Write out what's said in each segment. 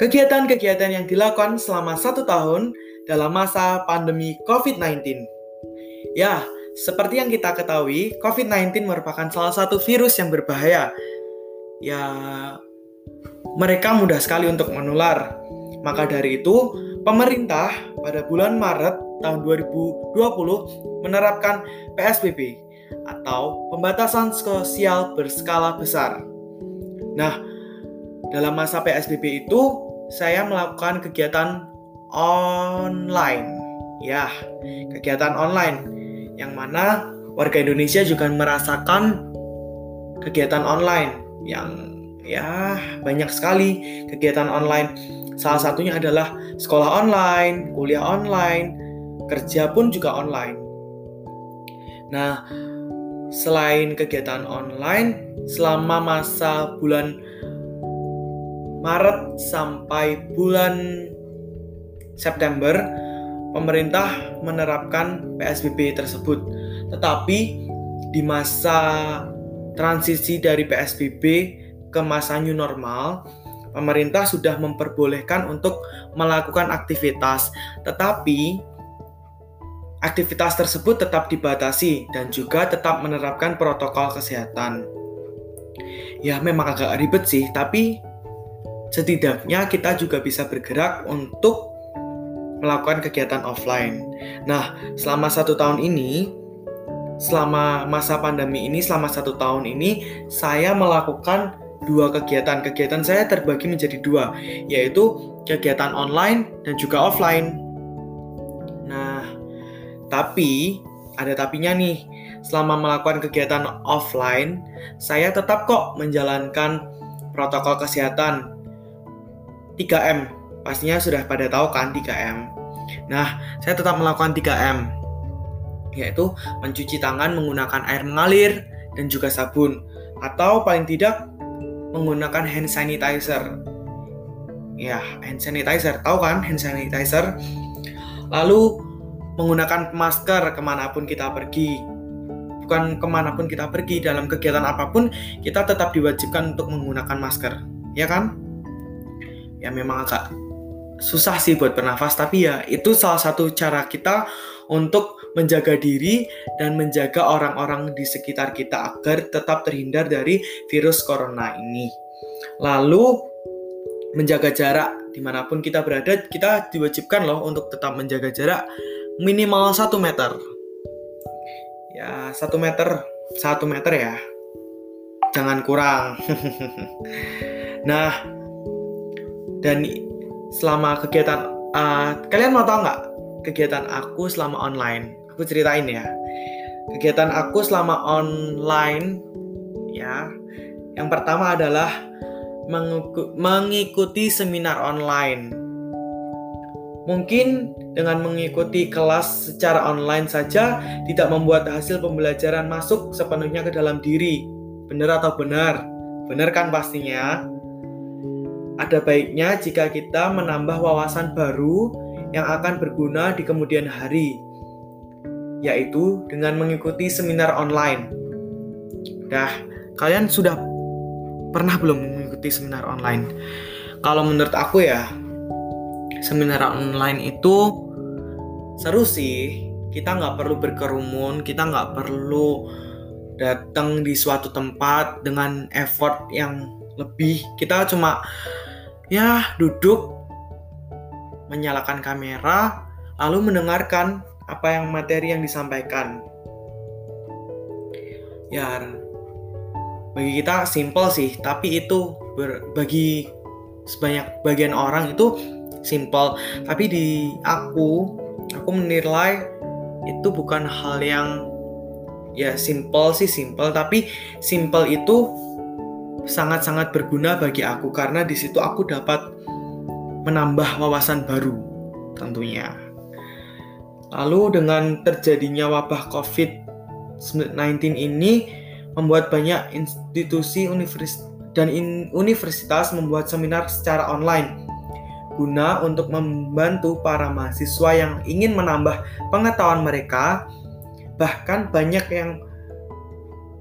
Kegiatan-kegiatan yang dilakukan selama satu tahun dalam masa pandemi COVID-19. Ya, seperti yang kita ketahui, COVID-19 merupakan salah satu virus yang berbahaya. Ya, mereka mudah sekali untuk menular. Maka dari itu, pemerintah pada bulan Maret tahun 2020 menerapkan PSBB atau pembatasan sosial berskala besar. Nah, dalam masa PSBB itu saya melakukan kegiatan online. Ya, kegiatan online yang mana warga Indonesia juga merasakan kegiatan online yang ya banyak sekali kegiatan online. Salah satunya adalah sekolah online, kuliah online, kerja pun juga online. Nah, selain kegiatan online, selama masa bulan Maret sampai bulan September, pemerintah menerapkan PSBB tersebut. Tetapi di masa transisi dari PSBB ke masa new normal, pemerintah sudah memperbolehkan untuk melakukan aktivitas. Tetapi aktivitas tersebut tetap dibatasi dan juga tetap menerapkan protokol kesehatan. Ya, memang agak ribet sih, tapi setidaknya kita juga bisa bergerak untuk melakukan kegiatan offline. Nah, selama satu tahun ini, selama masa pandemi ini, selama satu tahun ini, saya melakukan dua kegiatan. Kegiatan saya terbagi menjadi dua, yaitu kegiatan online dan juga offline. Nah, tapi ada tapinya nih. Selama melakukan kegiatan offline, saya tetap kok menjalankan protokol kesehatan 3M. Pastinya sudah pada tahu kan 3M. Nah, saya tetap melakukan 3M yaitu mencuci tangan menggunakan air mengalir dan juga sabun atau paling tidak menggunakan hand sanitizer. Ya, hand sanitizer, tahu kan hand sanitizer? Lalu menggunakan masker ke mana pun kita pergi. Bukan ke mana pun kita pergi, dalam kegiatan apa pun kita tetap diwajibkan untuk menggunakan masker. Ya kan? Ya memang agak susah sih buat bernafas, tapi ya itu salah satu cara kita untuk menjaga diri dan menjaga orang-orang di sekitar kita agar tetap terhindar dari virus corona ini. Lalu menjaga jarak di mana pun kita berada, kita diwajibkan loh untuk tetap menjaga jarak minimal 1 meter. Ya, 1 meter, 1 meter ya. Jangan kurang. nah, dan selama kegiatan uh, kalian mau tahu nggak kegiatan aku selama online? Aku ceritain ya. Kegiatan aku selama online ya. Yang pertama adalah mengikuti seminar online. Mungkin dengan mengikuti kelas secara online saja tidak membuat hasil pembelajaran masuk sepenuhnya ke dalam diri. Benar atau benar? Benar kan pastinya? Ada baiknya jika kita menambah wawasan baru yang akan berguna di kemudian hari, yaitu dengan mengikuti seminar online. Dah, kalian sudah pernah belum mengikuti seminar online? Kalau menurut aku ya, seminar online itu seru sih kita nggak perlu berkerumun kita nggak perlu datang di suatu tempat dengan effort yang lebih kita cuma ya duduk. Menyalakan kamera lalu mendengarkan apa yang materi yang disampaikan. Ya bagi kita simple sih tapi itu ber, bagi sebanyak bagian orang itu simple. Tapi di aku aku menilai itu bukan hal yang ya simple sih simple. Tapi simple itu sangat-sangat berguna bagi aku karena di situ aku dapat menambah wawasan baru tentunya. Lalu dengan terjadinya wabah COVID-19 ini membuat banyak institusi universitas dan universitas membuat seminar secara online guna untuk membantu para mahasiswa yang ingin menambah pengetahuan mereka. Bahkan banyak yang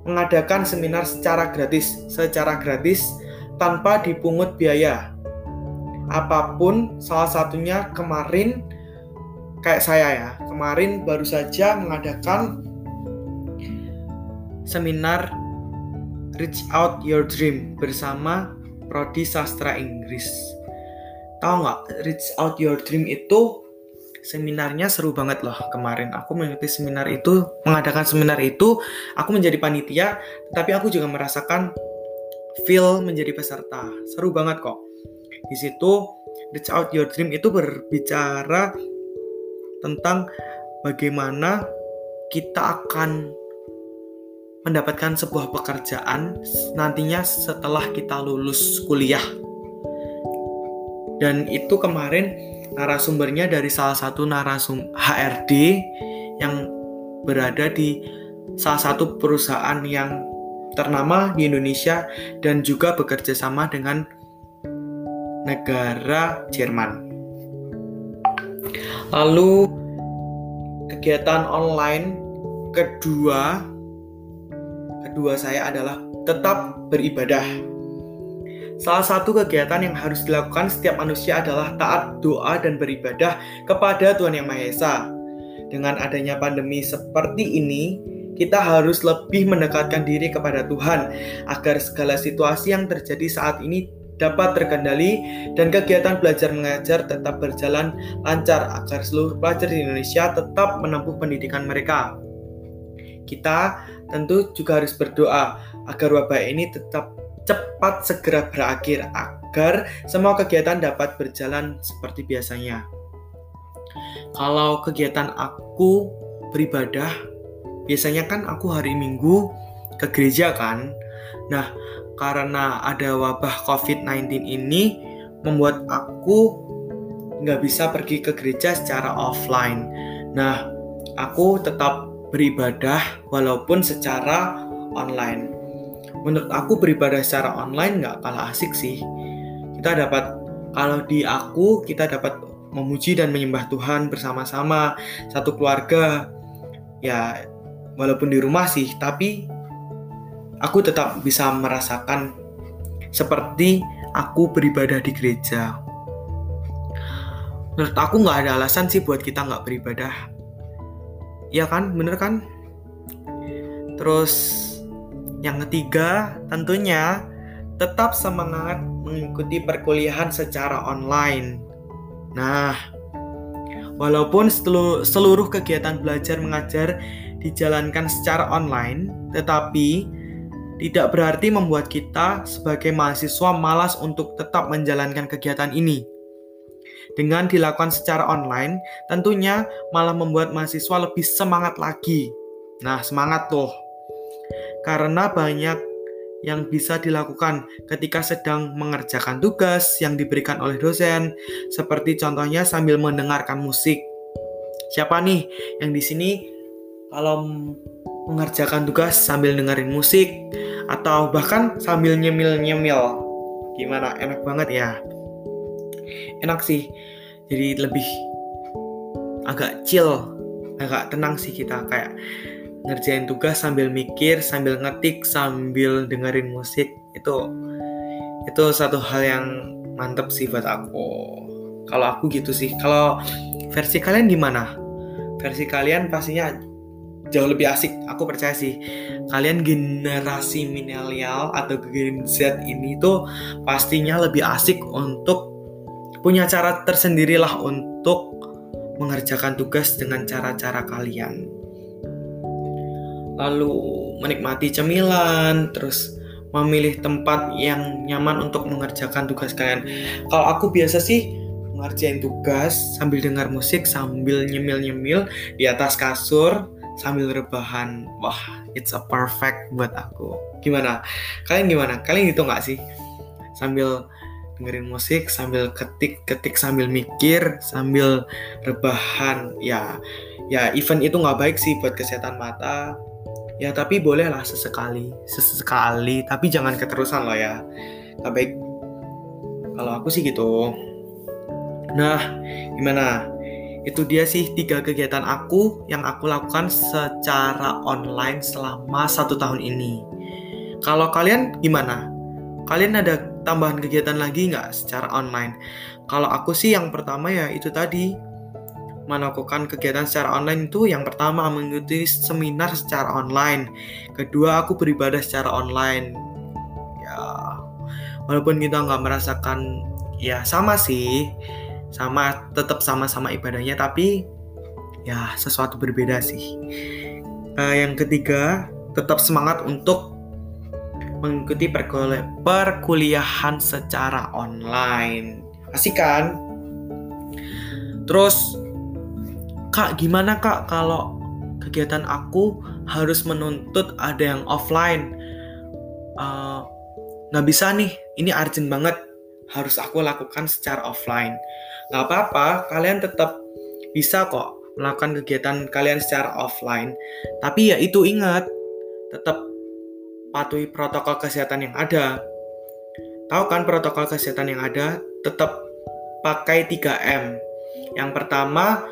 mengadakan seminar secara gratis, secara gratis tanpa dipungut biaya. apa pun salah satunya kemarin kayak saya ya kemarin baru saja mengadakan seminar Reach Out Your Dream bersama Prodi Sastra Inggris tahu nggak Reach Out Your Dream itu seminarnya seru banget loh kemarin. Aku mengikuti seminar itu mengadakan seminar itu aku menjadi panitia tapi aku juga merasakan feel menjadi peserta. Seru banget kok. Di situ Reach Out Your Dream itu berbicara tentang bagaimana kita akan mendapatkan sebuah pekerjaan nantinya setelah kita lulus kuliah. Dan itu kemarin narasumbernya dari salah satu narasum HRD yang berada di salah satu perusahaan yang ternama di Indonesia dan juga bekerja sama dengan negara Jerman. Lalu kegiatan online kedua kedua saya adalah tetap beribadah. Salah satu kegiatan yang harus dilakukan setiap manusia adalah taat doa dan beribadah kepada Tuhan Yang Maha Esa. Dengan adanya pandemi seperti ini, kita harus lebih mendekatkan diri kepada Tuhan agar segala situasi yang terjadi saat ini dapat terkendali dan kegiatan belajar mengajar tetap berjalan lancar agar seluruh pelajar di Indonesia tetap menempuh pendidikan mereka. Kita tentu juga harus berdoa agar wabah ini tetap cepat segera berakhir agar semua kegiatan dapat berjalan seperti biasanya. Kalau kegiatan aku beribadah, biasanya kan aku hari Minggu ke gereja kan. Nah, karena ada wabah COVID-19 ini membuat aku nggak bisa pergi ke gereja secara offline. Nah, aku tetap beribadah walaupun secara online. Menurut aku beribadah secara online nggak kalah asik sih. Kita dapat kalau di aku kita dapat memuji dan menyembah Tuhan bersama-sama satu keluarga. Ya walaupun di rumah sih, tapi aku tetap bisa merasakan seperti aku beribadah di gereja. Menurut aku nggak ada alasan sih buat kita nggak beribadah. Ya kan, bener kan? Terus yang ketiga tentunya tetap semangat mengikuti perkuliahan secara online. Nah, walaupun seluruh kegiatan belajar mengajar dijalankan secara online, tetapi tidak berarti membuat kita sebagai mahasiswa malas untuk tetap menjalankan kegiatan ini. Dengan dilakukan secara online, tentunya malah membuat mahasiswa lebih semangat lagi. Nah, semangat tuh. Karena banyak yang bisa dilakukan ketika sedang mengerjakan tugas yang diberikan oleh dosen, seperti contohnya sambil mendengarkan musik. Siapa nih yang di sini kalau mengerjakan tugas sambil dengerin musik atau bahkan sambil nyemil-nyemil. Gimana? Enak banget ya. Enak sih. Jadi lebih agak chill, agak tenang sih kita kayak ngerjain tugas sambil mikir, sambil ngetik, sambil dengerin musik. Itu itu satu hal yang mantep sih buat aku. Kalau aku gitu sih. Kalau versi kalian gimana? Versi kalian pastinya jauh lebih asik aku percaya sih kalian generasi milenial atau Gen Z ini tuh pastinya lebih asik untuk punya cara tersendiri lah untuk mengerjakan tugas dengan cara-cara kalian lalu menikmati cemilan terus memilih tempat yang nyaman untuk mengerjakan tugas kalian. Kalau aku biasa sih ngerjain tugas sambil dengar musik sambil nyemil-nyemil di atas kasur sambil rebahan. Wah it's a perfect buat aku. Gimana? Kalian gimana? Kalian gitu nggak sih? Sambil dengerin musik sambil ketik ketik sambil mikir sambil rebahan. Ya ya event itu nggak baik sih buat kesehatan mata ya tapi bolehlah sesekali sesekali tapi jangan keterusan loh ya baik kalau aku sih gitu nah gimana itu dia sih tiga kegiatan aku yang aku lakukan secara online selama satu tahun ini. Kalau kalian gimana? Kalian ada tambahan kegiatan lagi nggak secara online? Kalau aku sih yang pertama ya itu tadi melakukan kegiatan secara online itu yang pertama mengikuti seminar secara online. Kedua aku beribadah secara online. Ya walaupun kita nggak merasakan ya sama sih sama tetap sama-sama ibadahnya tapi ya sesuatu berbeda sih. Uh, yang ketiga tetap semangat untuk mengikuti perkuliahan secara online. Asik kan? Terus, Kak, gimana Kak kalau kegiatan aku harus menuntut ada yang offline? Uh, nggak bisa nih, ini urgent banget. Harus aku lakukan secara offline. Nggak apa-apa, kalian tetap bisa kok melakukan kegiatan kalian secara offline. Tapi ya itu ingat, tetap patuhi protokol kesehatan yang ada. Tahu kan protokol kesehatan yang ada? Tetap pakai 3M. Yang pertama,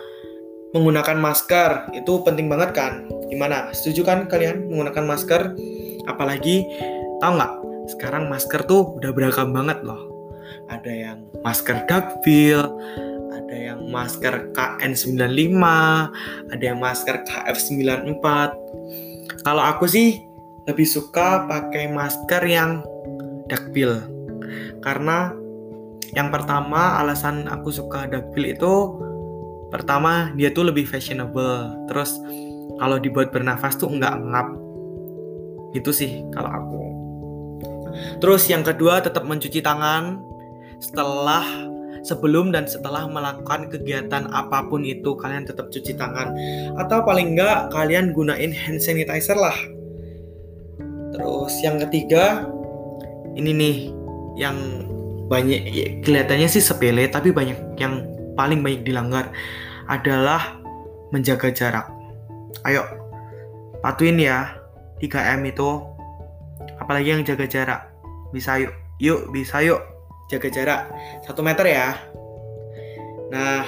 menggunakan masker. Itu penting banget kan? Gimana? Setuju kan kalian menggunakan masker? Apalagi, tahu nggak? Sekarang masker tuh udah beragam banget loh. Ada yang masker duckbill, ada yang masker KN95, ada yang masker KF94. Kalau aku sih lebih suka pakai masker yang dakbil karena yang pertama alasan aku suka dakbil itu pertama dia tuh lebih fashionable. Terus kalau dibuat bernafas tuh nggak ngap. Itu sih kalau aku. Terus yang kedua tetap mencuci tangan setelah sebelum dan setelah melakukan kegiatan apa pun itu kalian tetap cuci tangan. Atau paling enggak kalian gunain hand sanitizer lah. Terus yang ketiga ini nih yang banyak ya, kelihatannya sih sepele tapi banyak yang paling banyak dilanggar adalah menjaga jarak. Ayo patuhin ya 3M itu apalagi yang jaga jarak bisa yuk yuk bisa yuk jaga jarak satu meter ya nah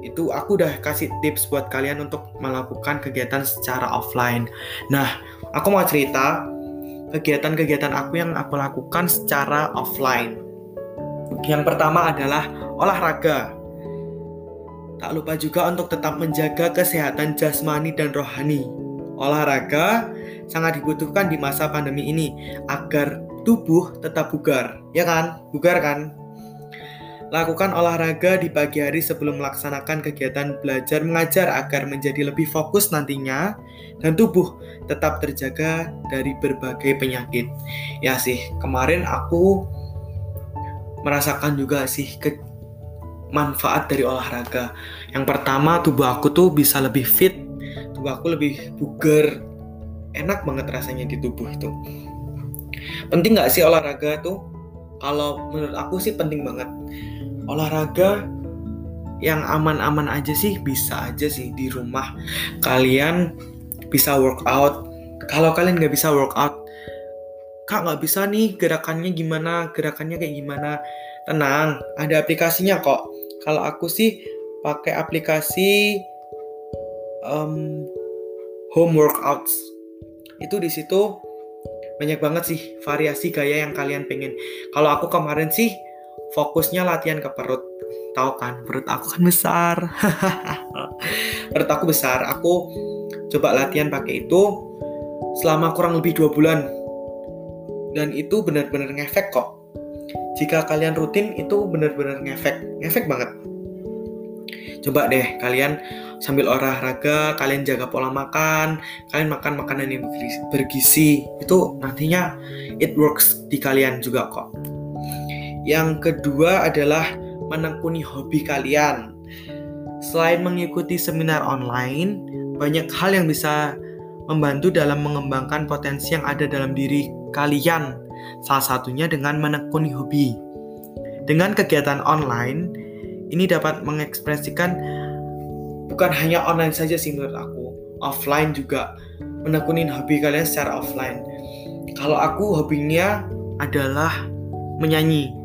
itu aku udah kasih tips buat kalian untuk melakukan kegiatan secara offline nah aku mau cerita kegiatan-kegiatan aku yang aku lakukan secara offline. Yang pertama adalah olahraga. Tak lupa juga untuk tetap menjaga kesehatan jasmani dan rohani. Olahraga sangat dibutuhkan di masa pandemi ini agar tubuh tetap bugar, ya kan? Bugar kan? Lakukan olahraga di pagi hari sebelum melaksanakan kegiatan belajar mengajar agar menjadi lebih fokus nantinya dan tubuh tetap terjaga dari berbagai penyakit. Ya sih, kemarin aku merasakan juga sih ke manfaat dari olahraga. Yang pertama, tubuh aku tuh bisa lebih fit, tubuh aku lebih bugar, enak banget rasanya di tubuh itu. Penting nggak sih olahraga tuh? Kalau menurut aku sih penting banget olahraga yang aman-aman aja sih bisa aja sih di rumah kalian bisa workout kalau kalian nggak bisa workout kak nggak bisa nih gerakannya gimana gerakannya kayak gimana tenang ada aplikasinya kok kalau aku sih pakai aplikasi um, home workouts. Itu di situ banyak banget sih variasi gaya yang kalian pengen. Kalau aku kemarin sih fokusnya latihan ke perut. Tahu kan perut aku kan besar. Perut aku besar. Aku coba latihan pakai itu selama kurang lebih dua bulan. Dan itu benar-benar ngefek kok jika kalian rutin itu benar-benar ngefek ngefek banget coba deh kalian sambil olahraga kalian jaga pola makan kalian makan makanan yang bergizi itu nantinya it works di kalian juga kok yang kedua adalah menekuni hobi kalian. Selain mengikuti seminar online, banyak hal yang bisa membantu dalam mengembangkan potensi yang ada dalam diri kalian. Salah satunya dengan menekuni hobi. Dengan kegiatan online, ini dapat mengekspresikan bukan hanya online saja sih menurut aku, offline juga menekuni hobi kalian secara offline. Kalau aku hobinya adalah menyanyi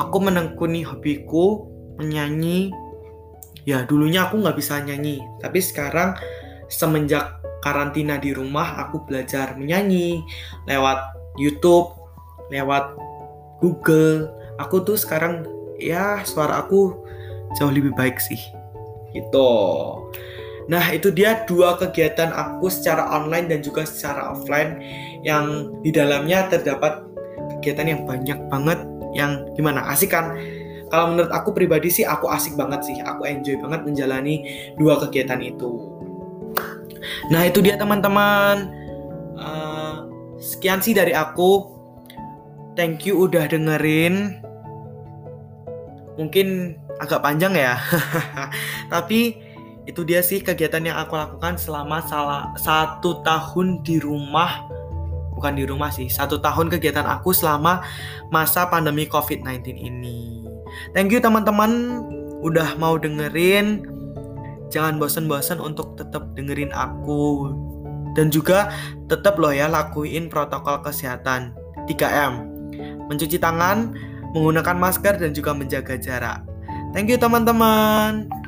aku menekuni hobiku menyanyi ya dulunya aku nggak bisa nyanyi tapi sekarang semenjak karantina di rumah aku belajar menyanyi lewat YouTube lewat Google. Aku tuh sekarang ya suara aku jauh lebih baik sih. Gitu. Nah itu dia dua kegiatan aku secara online dan juga secara offline yang di dalamnya terdapat kegiatan yang banyak banget yang gimana asik kan? Kalau menurut aku pribadi sih aku asik banget sih. Aku enjoy banget menjalani dua kegiatan itu. Nah itu dia teman-teman sekian sih dari aku thank you udah dengerin mungkin agak panjang ya. Tapi itu dia sih kegiatan yang aku lakukan selama salah satu tahun di rumah. Bukan di rumah sih, satu tahun kegiatan aku selama masa pandemi COVID-19 ini. Thank you teman-teman udah mau dengerin. Jangan bosen-bosen untuk tetap dengerin aku. Dan juga tetap loh ya lakuin protokol kesehatan 3M. Mencuci tangan, menggunakan masker dan juga menjaga jarak. Thank you teman-teman.